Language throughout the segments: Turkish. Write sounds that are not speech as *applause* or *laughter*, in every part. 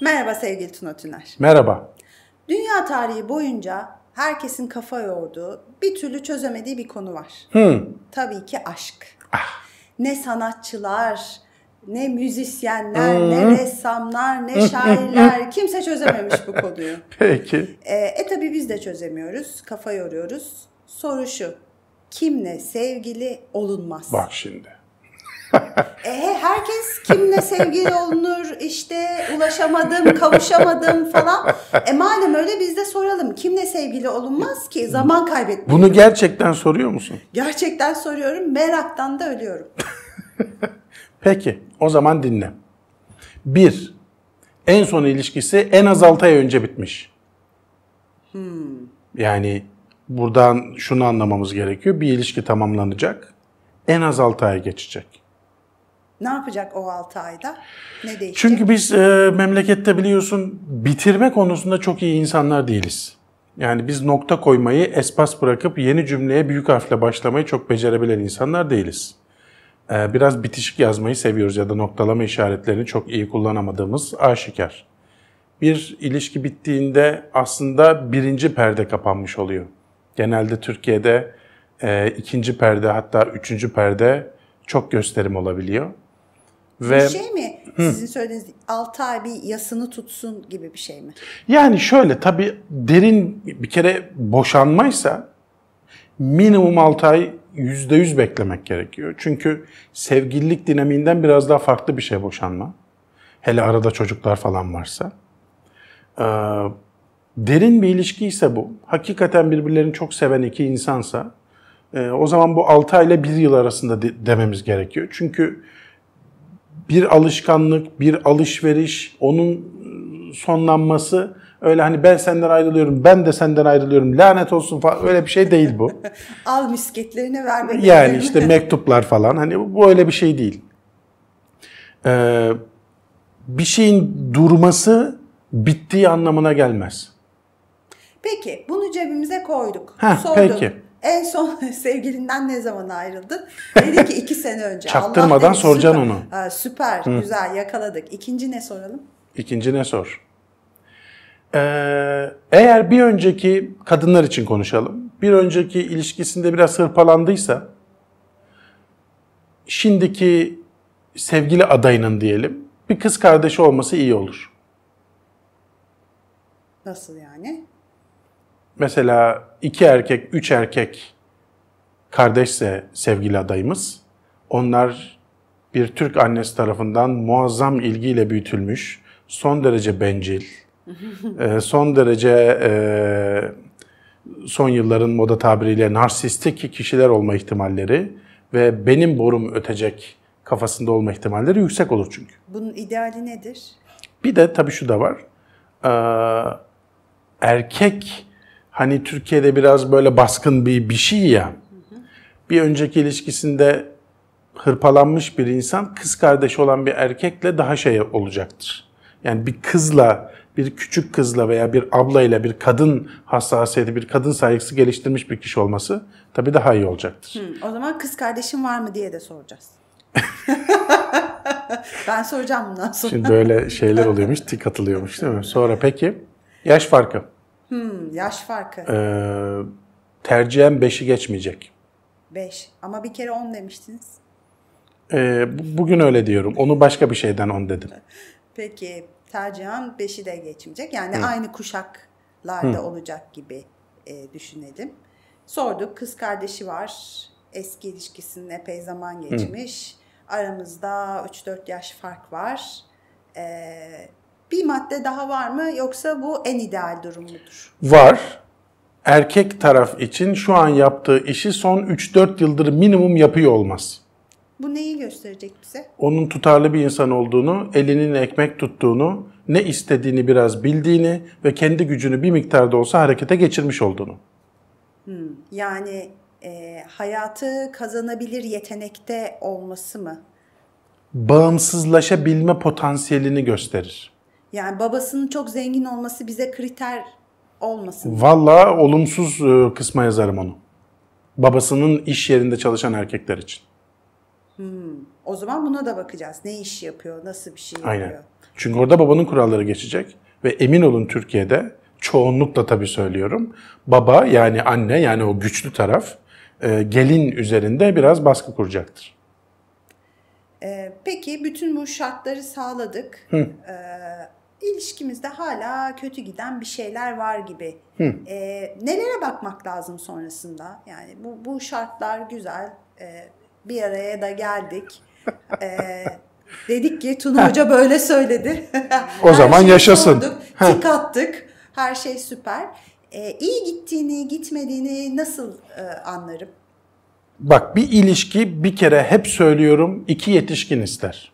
Merhaba sevgili Tuna Tüner. Merhaba. Dünya tarihi boyunca herkesin kafa yorduğu, bir türlü çözemediği bir konu var. Hmm. Tabii ki aşk. Ne sanatçılar, ne müzisyenler, ne ressamlar, ne şairler *laughs* kimse çözememiş bu konuyu. Peki. E, e tabii biz de çözemiyoruz, kafa yoruyoruz. Soru şu, kimle sevgili olunmaz? Bak şimdi. *laughs* E, herkes kimle sevgili olunur, işte ulaşamadım, kavuşamadım falan. E madem öyle biz de soralım. Kimle sevgili olunmaz ki? Zaman kaybetmeyin. Bunu gerçekten soruyor musun? Gerçekten soruyorum, meraktan da ölüyorum. *laughs* Peki. O zaman dinle. Bir. En son ilişkisi en az 6 ay önce bitmiş. Yani buradan şunu anlamamız gerekiyor. Bir ilişki tamamlanacak. En az 6 ay geçecek. Ne yapacak o 6 ayda? Ne değişecek? Çünkü biz e, memlekette biliyorsun bitirme konusunda çok iyi insanlar değiliz. Yani biz nokta koymayı espas bırakıp yeni cümleye büyük harfle başlamayı çok becerebilen insanlar değiliz. E, biraz bitişik yazmayı seviyoruz ya da noktalama işaretlerini çok iyi kullanamadığımız aşikar. Bir ilişki bittiğinde aslında birinci perde kapanmış oluyor. Genelde Türkiye'de e, ikinci perde hatta üçüncü perde çok gösterim olabiliyor. Ve... şey mi? Sizin söylediğiniz 6 ay bir yasını tutsun gibi bir şey mi? Yani şöyle tabii derin bir kere boşanmaysa minimum 6 ay %100 beklemek gerekiyor. Çünkü sevgililik dinamiğinden biraz daha farklı bir şey boşanma. Hele arada çocuklar falan varsa. Ee, derin bir ilişki ise bu. Hakikaten birbirlerini çok seven iki insansa e, o zaman bu 6 ay ile 1 yıl arasında de, dememiz gerekiyor. Çünkü bir alışkanlık, bir alışveriş, onun sonlanması öyle hani ben senden ayrılıyorum, ben de senden ayrılıyorum, lanet olsun falan öyle bir şey değil bu. *laughs* Al misketlerini ver benim. Yani işte mektuplar falan hani bu öyle bir şey değil. Ee, bir şeyin durması bittiği anlamına gelmez. Peki bunu cebimize koyduk. Heh, Sordum. peki. En son *laughs* sevgilinden ne zaman ayrıldın? Dedi ki iki sene önce. Çaktırmadan Allah dedi, soracaksın süper. onu. Süper, güzel yakaladık. İkinci ne soralım? İkinci ne sor? Ee, eğer bir önceki kadınlar için konuşalım. Bir önceki ilişkisinde biraz hırpalandıysa şimdiki sevgili adayının diyelim bir kız kardeşi olması iyi olur. Nasıl yani? Mesela iki erkek, üç erkek kardeşse sevgili adayımız, onlar bir Türk annesi tarafından muazzam ilgiyle büyütülmüş, son derece bencil, *laughs* e, son derece e, son yılların moda tabiriyle narsistik kişiler olma ihtimalleri ve benim borum ötecek kafasında olma ihtimalleri yüksek olur çünkü. Bunun ideali nedir? Bir de tabii şu da var. Ee, erkek hani Türkiye'de biraz böyle baskın bir bir şey ya. Bir önceki ilişkisinde hırpalanmış bir insan kız kardeşi olan bir erkekle daha şey olacaktır. Yani bir kızla, bir küçük kızla veya bir ablayla bir kadın hassasiyeti, bir kadın saygısı geliştirmiş bir kişi olması tabii daha iyi olacaktır. Hı, o zaman kız kardeşin var mı diye de soracağız. *laughs* ben soracağım bundan sonra. Şimdi böyle şeyler oluyormuş, tik atılıyormuş değil mi? Sonra peki yaş farkı. Hmm, yaş farkı. Ee, tercihen 5'i geçmeyecek. 5 ama bir kere 10 demiştiniz. Ee, bu- bugün öyle diyorum. Onu başka bir şeyden 10 dedim. Peki tercihan 5'i de geçmeyecek. Yani aynı kuşaklarda olacak gibi e, düşünelim. Sorduk kız kardeşi var. Eski ilişkisinin epey zaman geçmiş. Aramızda 3-4 yaş fark var. Ee, bir madde daha var mı yoksa bu en ideal durum mudur? Var. Erkek taraf için şu an yaptığı işi son 3-4 yıldır minimum yapıyor olmaz. Bu neyi gösterecek bize? Onun tutarlı bir insan olduğunu, elinin ekmek tuttuğunu, ne istediğini biraz bildiğini ve kendi gücünü bir miktarda olsa harekete geçirmiş olduğunu. Yani e, hayatı kazanabilir yetenekte olması mı? Bağımsızlaşabilme potansiyelini gösterir. Yani babasının çok zengin olması bize kriter olmasın. Vallahi olumsuz e, kısma yazarım onu. Babasının iş yerinde çalışan erkekler için. O zaman buna da bakacağız. Ne iş yapıyor, nasıl bir şey yapıyor. Aynen. Çünkü orada babanın kuralları geçecek ve emin olun Türkiye'de çoğunlukla tabii söylüyorum. Baba yani anne yani o güçlü taraf e, gelin üzerinde biraz baskı kuracaktır. Ee, peki bütün bu şartları sağladık. Ee, ilişkimizde hala kötü giden bir şeyler var gibi. Ee, nelere bakmak lazım sonrasında? Yani bu, bu şartlar güzel. Ee, bir araya da geldik. Ee, *laughs* dedik ki Tuna Hoca böyle söyledi. O *laughs* zaman yaşasın. sorduk, tik attık. Her şey süper. Ee, iyi gittiğini, gitmediğini nasıl e, anlarım? Bak bir ilişki bir kere hep söylüyorum iki yetişkin ister.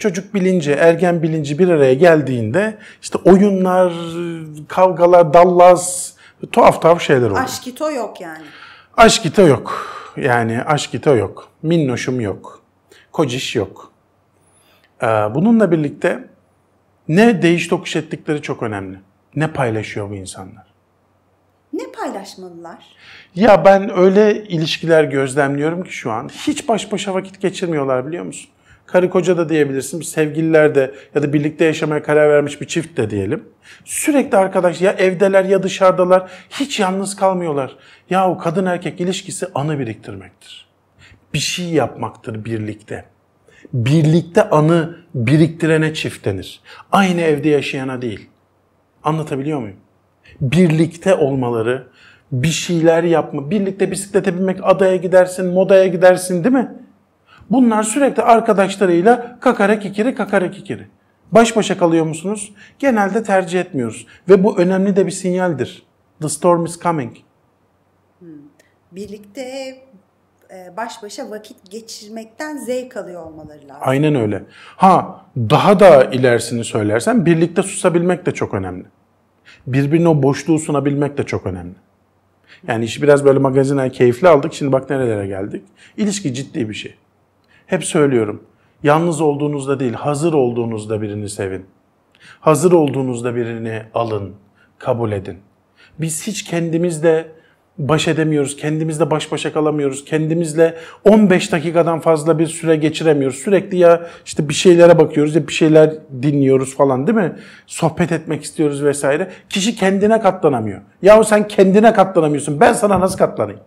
Çocuk bilinci, ergen bilinci bir araya geldiğinde işte oyunlar, kavgalar, dallaz, tuhaf tuhaf şeyler oluyor. Aşk ito yok yani. Aşk ito yok. Yani aşk ito yok. Minnoşum yok. Kociş yok. Ee, bununla birlikte ne değiş tokuş ettikleri çok önemli. Ne paylaşıyor bu insanlar? Ne paylaşmalılar? Ya ben öyle ilişkiler gözlemliyorum ki şu an hiç baş başa vakit geçirmiyorlar biliyor musun? Karı koca da diyebilirsin, sevgililer de ya da birlikte yaşamaya karar vermiş bir çift de diyelim. Sürekli arkadaş ya evdeler ya dışarıdalar hiç yalnız kalmıyorlar. Ya o kadın erkek ilişkisi anı biriktirmektir. Bir şey yapmaktır birlikte. Birlikte anı biriktirene çift denir. Aynı evde yaşayana değil. Anlatabiliyor muyum? birlikte olmaları, bir şeyler yapma, birlikte bisiklete binmek, adaya gidersin, modaya gidersin değil mi? Bunlar sürekli arkadaşlarıyla kakara kikiri kakara kikiri. Baş başa kalıyor musunuz? Genelde tercih etmiyoruz. Ve bu önemli de bir sinyaldir. The storm is coming. Birlikte e, baş başa vakit geçirmekten zevk alıyor olmaları lazım. Aynen öyle. Ha daha da ilerisini söylersen birlikte susabilmek de çok önemli. Birbirine o boşluğu sunabilmek de çok önemli. Yani işi biraz böyle magaziner keyifli aldık. Şimdi bak nerelere geldik. İlişki ciddi bir şey. Hep söylüyorum. Yalnız olduğunuzda değil, hazır olduğunuzda birini sevin. Hazır olduğunuzda birini alın, kabul edin. Biz hiç kendimizle baş edemiyoruz, kendimizle baş başa kalamıyoruz, kendimizle 15 dakikadan fazla bir süre geçiremiyoruz. Sürekli ya işte bir şeylere bakıyoruz ya bir şeyler dinliyoruz falan değil mi? Sohbet etmek istiyoruz vesaire. Kişi kendine katlanamıyor. Yahu sen kendine katlanamıyorsun. Ben sana nasıl katlanayım?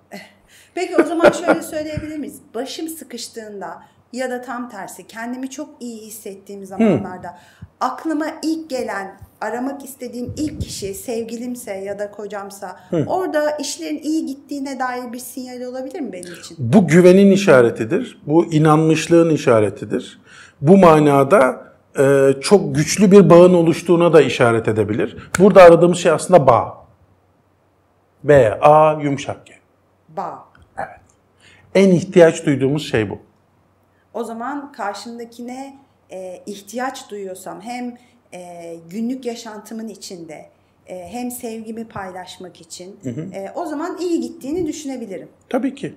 Peki o zaman şöyle söyleyebilir miyiz? Başım sıkıştığında ya da tam tersi kendimi çok iyi hissettiğim zamanlarda aklıma ilk gelen aramak istediğim ilk kişi sevgilimse ya da kocamsa orada işlerin iyi gittiğine dair bir sinyal olabilir mi benim için? Bu güvenin işaretidir. Bu inanmışlığın işaretidir. Bu manada e, çok güçlü bir bağın oluştuğuna da işaret edebilir. Burada aradığımız şey aslında bağ. B, A, yumuşak G. Bağ. En ihtiyaç duyduğumuz şey bu. O zaman karşımdakine e, ihtiyaç duyuyorsam hem e, günlük yaşantımın içinde e, hem sevgimi paylaşmak için e, o zaman iyi gittiğini düşünebilirim. Tabii ki.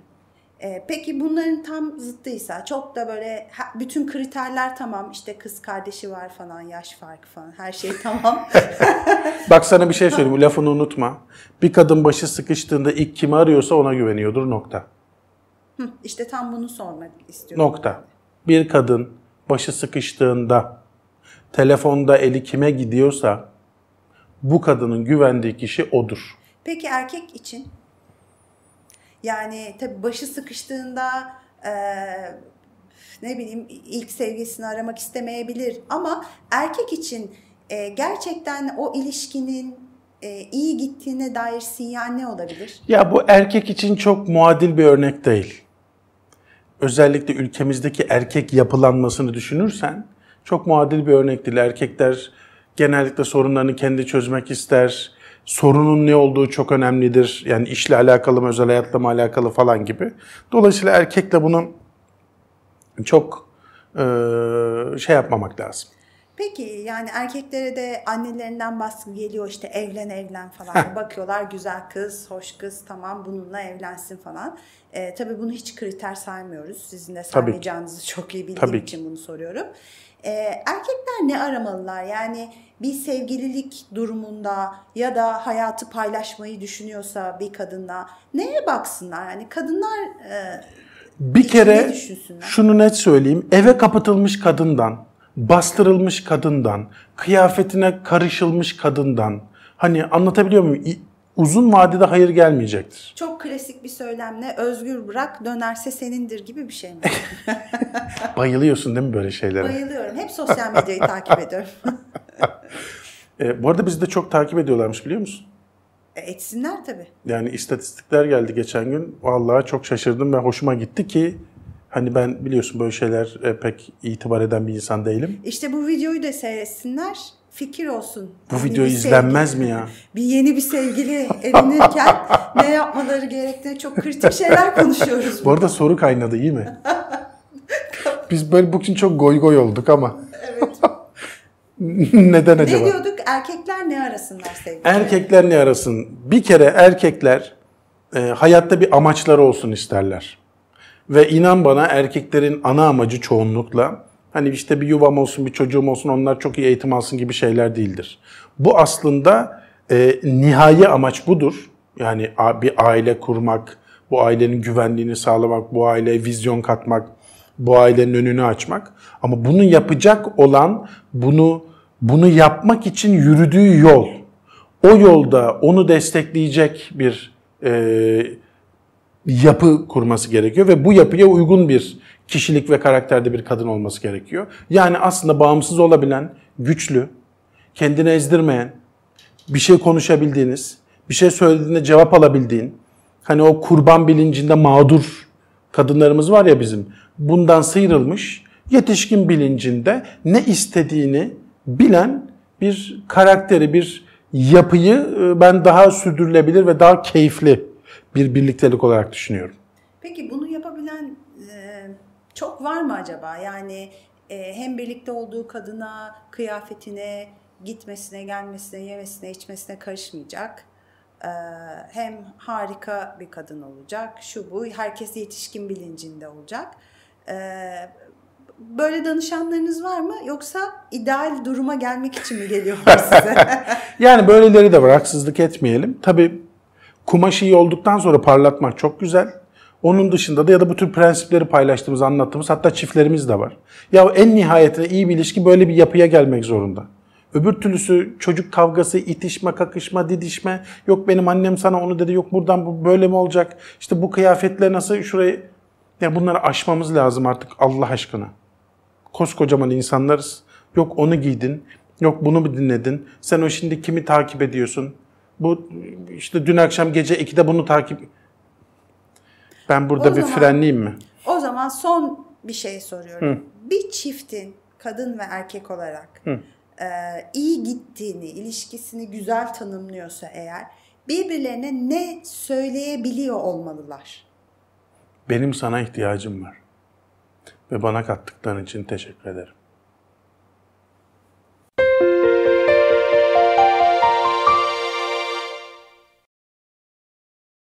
E, peki bunların tam zıttıysa çok da böyle bütün kriterler tamam işte kız kardeşi var falan yaş farkı falan her şey *laughs* tamam. *laughs* Bak sana bir şey söyleyeyim. Lafını unutma. Bir kadın başı sıkıştığında ilk kimi arıyorsa ona güveniyordur. Nokta. Hı, işte tam bunu sormak istiyorum. Nokta. Bir kadın başı sıkıştığında telefonda eli kime gidiyorsa bu kadının güvendiği kişi odur. Peki erkek için? Yani tabii başı sıkıştığında e, ne bileyim ilk sevgisini aramak istemeyebilir ama erkek için e, gerçekten o ilişkinin e, iyi gittiğine dair sinyal ne olabilir? Ya bu erkek için çok muadil bir örnek değil. Özellikle ülkemizdeki erkek yapılanmasını düşünürsen çok muadil bir örnek. Erkekler genellikle sorunlarını kendi çözmek ister. Sorunun ne olduğu çok önemlidir. Yani işle alakalı mı, özel hayatla mı alakalı falan gibi. Dolayısıyla erkekle bunu çok şey yapmamak lazım. Peki yani erkeklere de annelerinden baskı geliyor işte evlen evlen falan. Bakıyorlar güzel kız, hoş kız tamam bununla evlensin falan. Ee, tabii bunu hiç kriter saymıyoruz. Sizin de saymayacağınızı çok iyi bildiğim tabii. için bunu soruyorum. Ee, erkekler ne aramalılar? Yani bir sevgililik durumunda ya da hayatı paylaşmayı düşünüyorsa bir kadınla neye baksınlar? Yani kadınlar e, bir kere şunu net söyleyeyim. Eve kapatılmış kadından, bastırılmış kadından, kıyafetine karışılmış kadından hani anlatabiliyor muyum? Uzun vadede hayır gelmeyecektir. Çok klasik bir söylemle özgür bırak dönerse senindir gibi bir şey mi? *laughs* Bayılıyorsun değil mi böyle şeylere? Bayılıyorum. Hep sosyal medyayı takip ediyorum. *laughs* e, bu arada bizi de çok takip ediyorlarmış biliyor musun? E, etsinler tabii. Yani istatistikler geldi geçen gün. Vallahi çok şaşırdım ve hoşuma gitti ki hani ben biliyorsun böyle şeyler e, pek itibar eden bir insan değilim. İşte bu videoyu da seyretsinler. Fikir olsun. Bu video izlenmez sevgili, mi ya? Bir yeni bir sevgili edinirken *laughs* ne yapmaları gerektiğini çok kritik şeyler konuşuyoruz. Bu arada soru kaynadı iyi mi? *laughs* Biz böyle bugün çok goy goy olduk ama. Evet. *laughs* Neden acaba? Ne diyorduk? Erkekler ne arasınlar sevgili? Erkekler ne arasın? Bir kere erkekler e, hayatta bir amaçları olsun isterler. Ve inan bana erkeklerin ana amacı çoğunlukla hani işte bir yuvam olsun, bir çocuğum olsun, onlar çok iyi eğitim alsın gibi şeyler değildir. Bu aslında e, nihai amaç budur. Yani bir aile kurmak, bu ailenin güvenliğini sağlamak, bu aileye vizyon katmak, bu ailenin önünü açmak. Ama bunu yapacak olan bunu bunu yapmak için yürüdüğü yol. O yolda onu destekleyecek bir e, yapı kurması gerekiyor ve bu yapıya uygun bir kişilik ve karakterde bir kadın olması gerekiyor. Yani aslında bağımsız olabilen, güçlü, kendini ezdirmeyen, bir şey konuşabildiğiniz, bir şey söylediğinde cevap alabildiğin, hani o kurban bilincinde mağdur kadınlarımız var ya bizim, bundan sıyrılmış, yetişkin bilincinde ne istediğini bilen bir karakteri, bir yapıyı e, ben daha sürdürülebilir ve daha keyifli bir birliktelik olarak düşünüyorum. Peki bunu yapabilen e, çok var mı acaba? Yani e, hem birlikte olduğu kadına, kıyafetine, gitmesine, gelmesine, yemesine, içmesine karışmayacak. E, hem harika bir kadın olacak. Şu bu. Herkes yetişkin bilincinde olacak. Böyle danışanlarınız var mı? Yoksa ideal duruma gelmek için mi geliyorlar size? *laughs* yani böyleleri de var. Haksızlık etmeyelim. Tabii Kumaş iyi olduktan sonra parlatmak çok güzel. Onun dışında da ya da bu tür prensipleri paylaştığımız, anlattığımız hatta çiftlerimiz de var. Ya en nihayetinde iyi bir ilişki böyle bir yapıya gelmek zorunda. Öbür türlüsü çocuk kavgası, itişme, kakışma, didişme. Yok benim annem sana onu dedi. Yok buradan bu böyle mi olacak? İşte bu kıyafetle nasıl şurayı... Ya bunları aşmamız lazım artık Allah aşkına. Koskocaman insanlarız. Yok onu giydin. Yok bunu mu dinledin? Sen o şimdi kimi takip ediyorsun? Bu işte dün akşam gece 2'de bunu takip... Ben burada o bir zaman, frenleyeyim mi? O zaman son bir şey soruyorum. Hı. Bir çiftin kadın ve erkek olarak Hı. e, iyi gittiğini, ilişkisini güzel tanımlıyorsa eğer birbirlerine ne söyleyebiliyor olmalılar? Benim sana ihtiyacım var. Ve bana kattıkların için teşekkür ederim.